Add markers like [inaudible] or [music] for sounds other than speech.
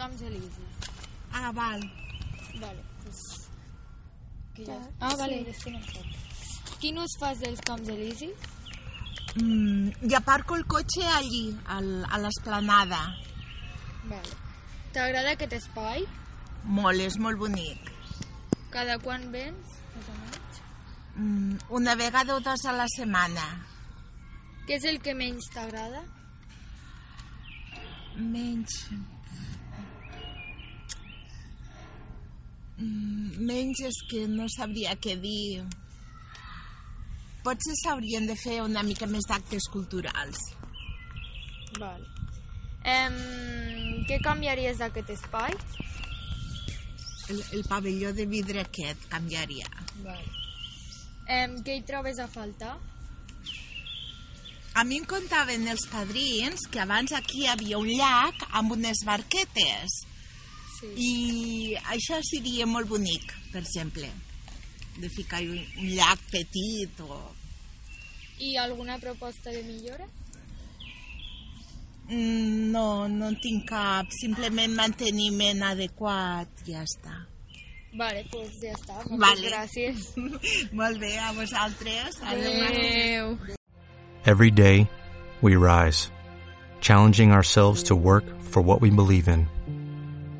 Camps Elíseos. Ah, val. Vale, pues... Que ja... Ah, vale. Quin ús fas dels Camps Elíseos? Mm, I aparco el cotxe allí, al, a l'esplanada. Vale. T'agrada aquest espai? Molt, és molt bonic. Cada quan vens? Mm, una vegada o dos a la setmana. Què és el que menys t'agrada? Menys... menys és que no sabria què dir. Potser s'haurien de fer una mica més d'actes culturals. Vale. Em, què canviaries d'aquest espai? El, el pavelló de vidre aquest canviaria. Vale. Em, què hi trobes a faltar? A mi em contaven els padrins que abans aquí hi havia un llac amb unes barquetes Sí. i això seria molt bonic, per exemple, de ficar un, un llac petit o... I alguna proposta de millora? Mm, No, no en tinc cap, simplement manteniment adequat, ja està. Vale, doncs ja està. Moltes Vale. gràcies. [laughs] Molt bé, a vosaltres. Adéu. Every day, we rise, challenging ourselves to work for what we believe in.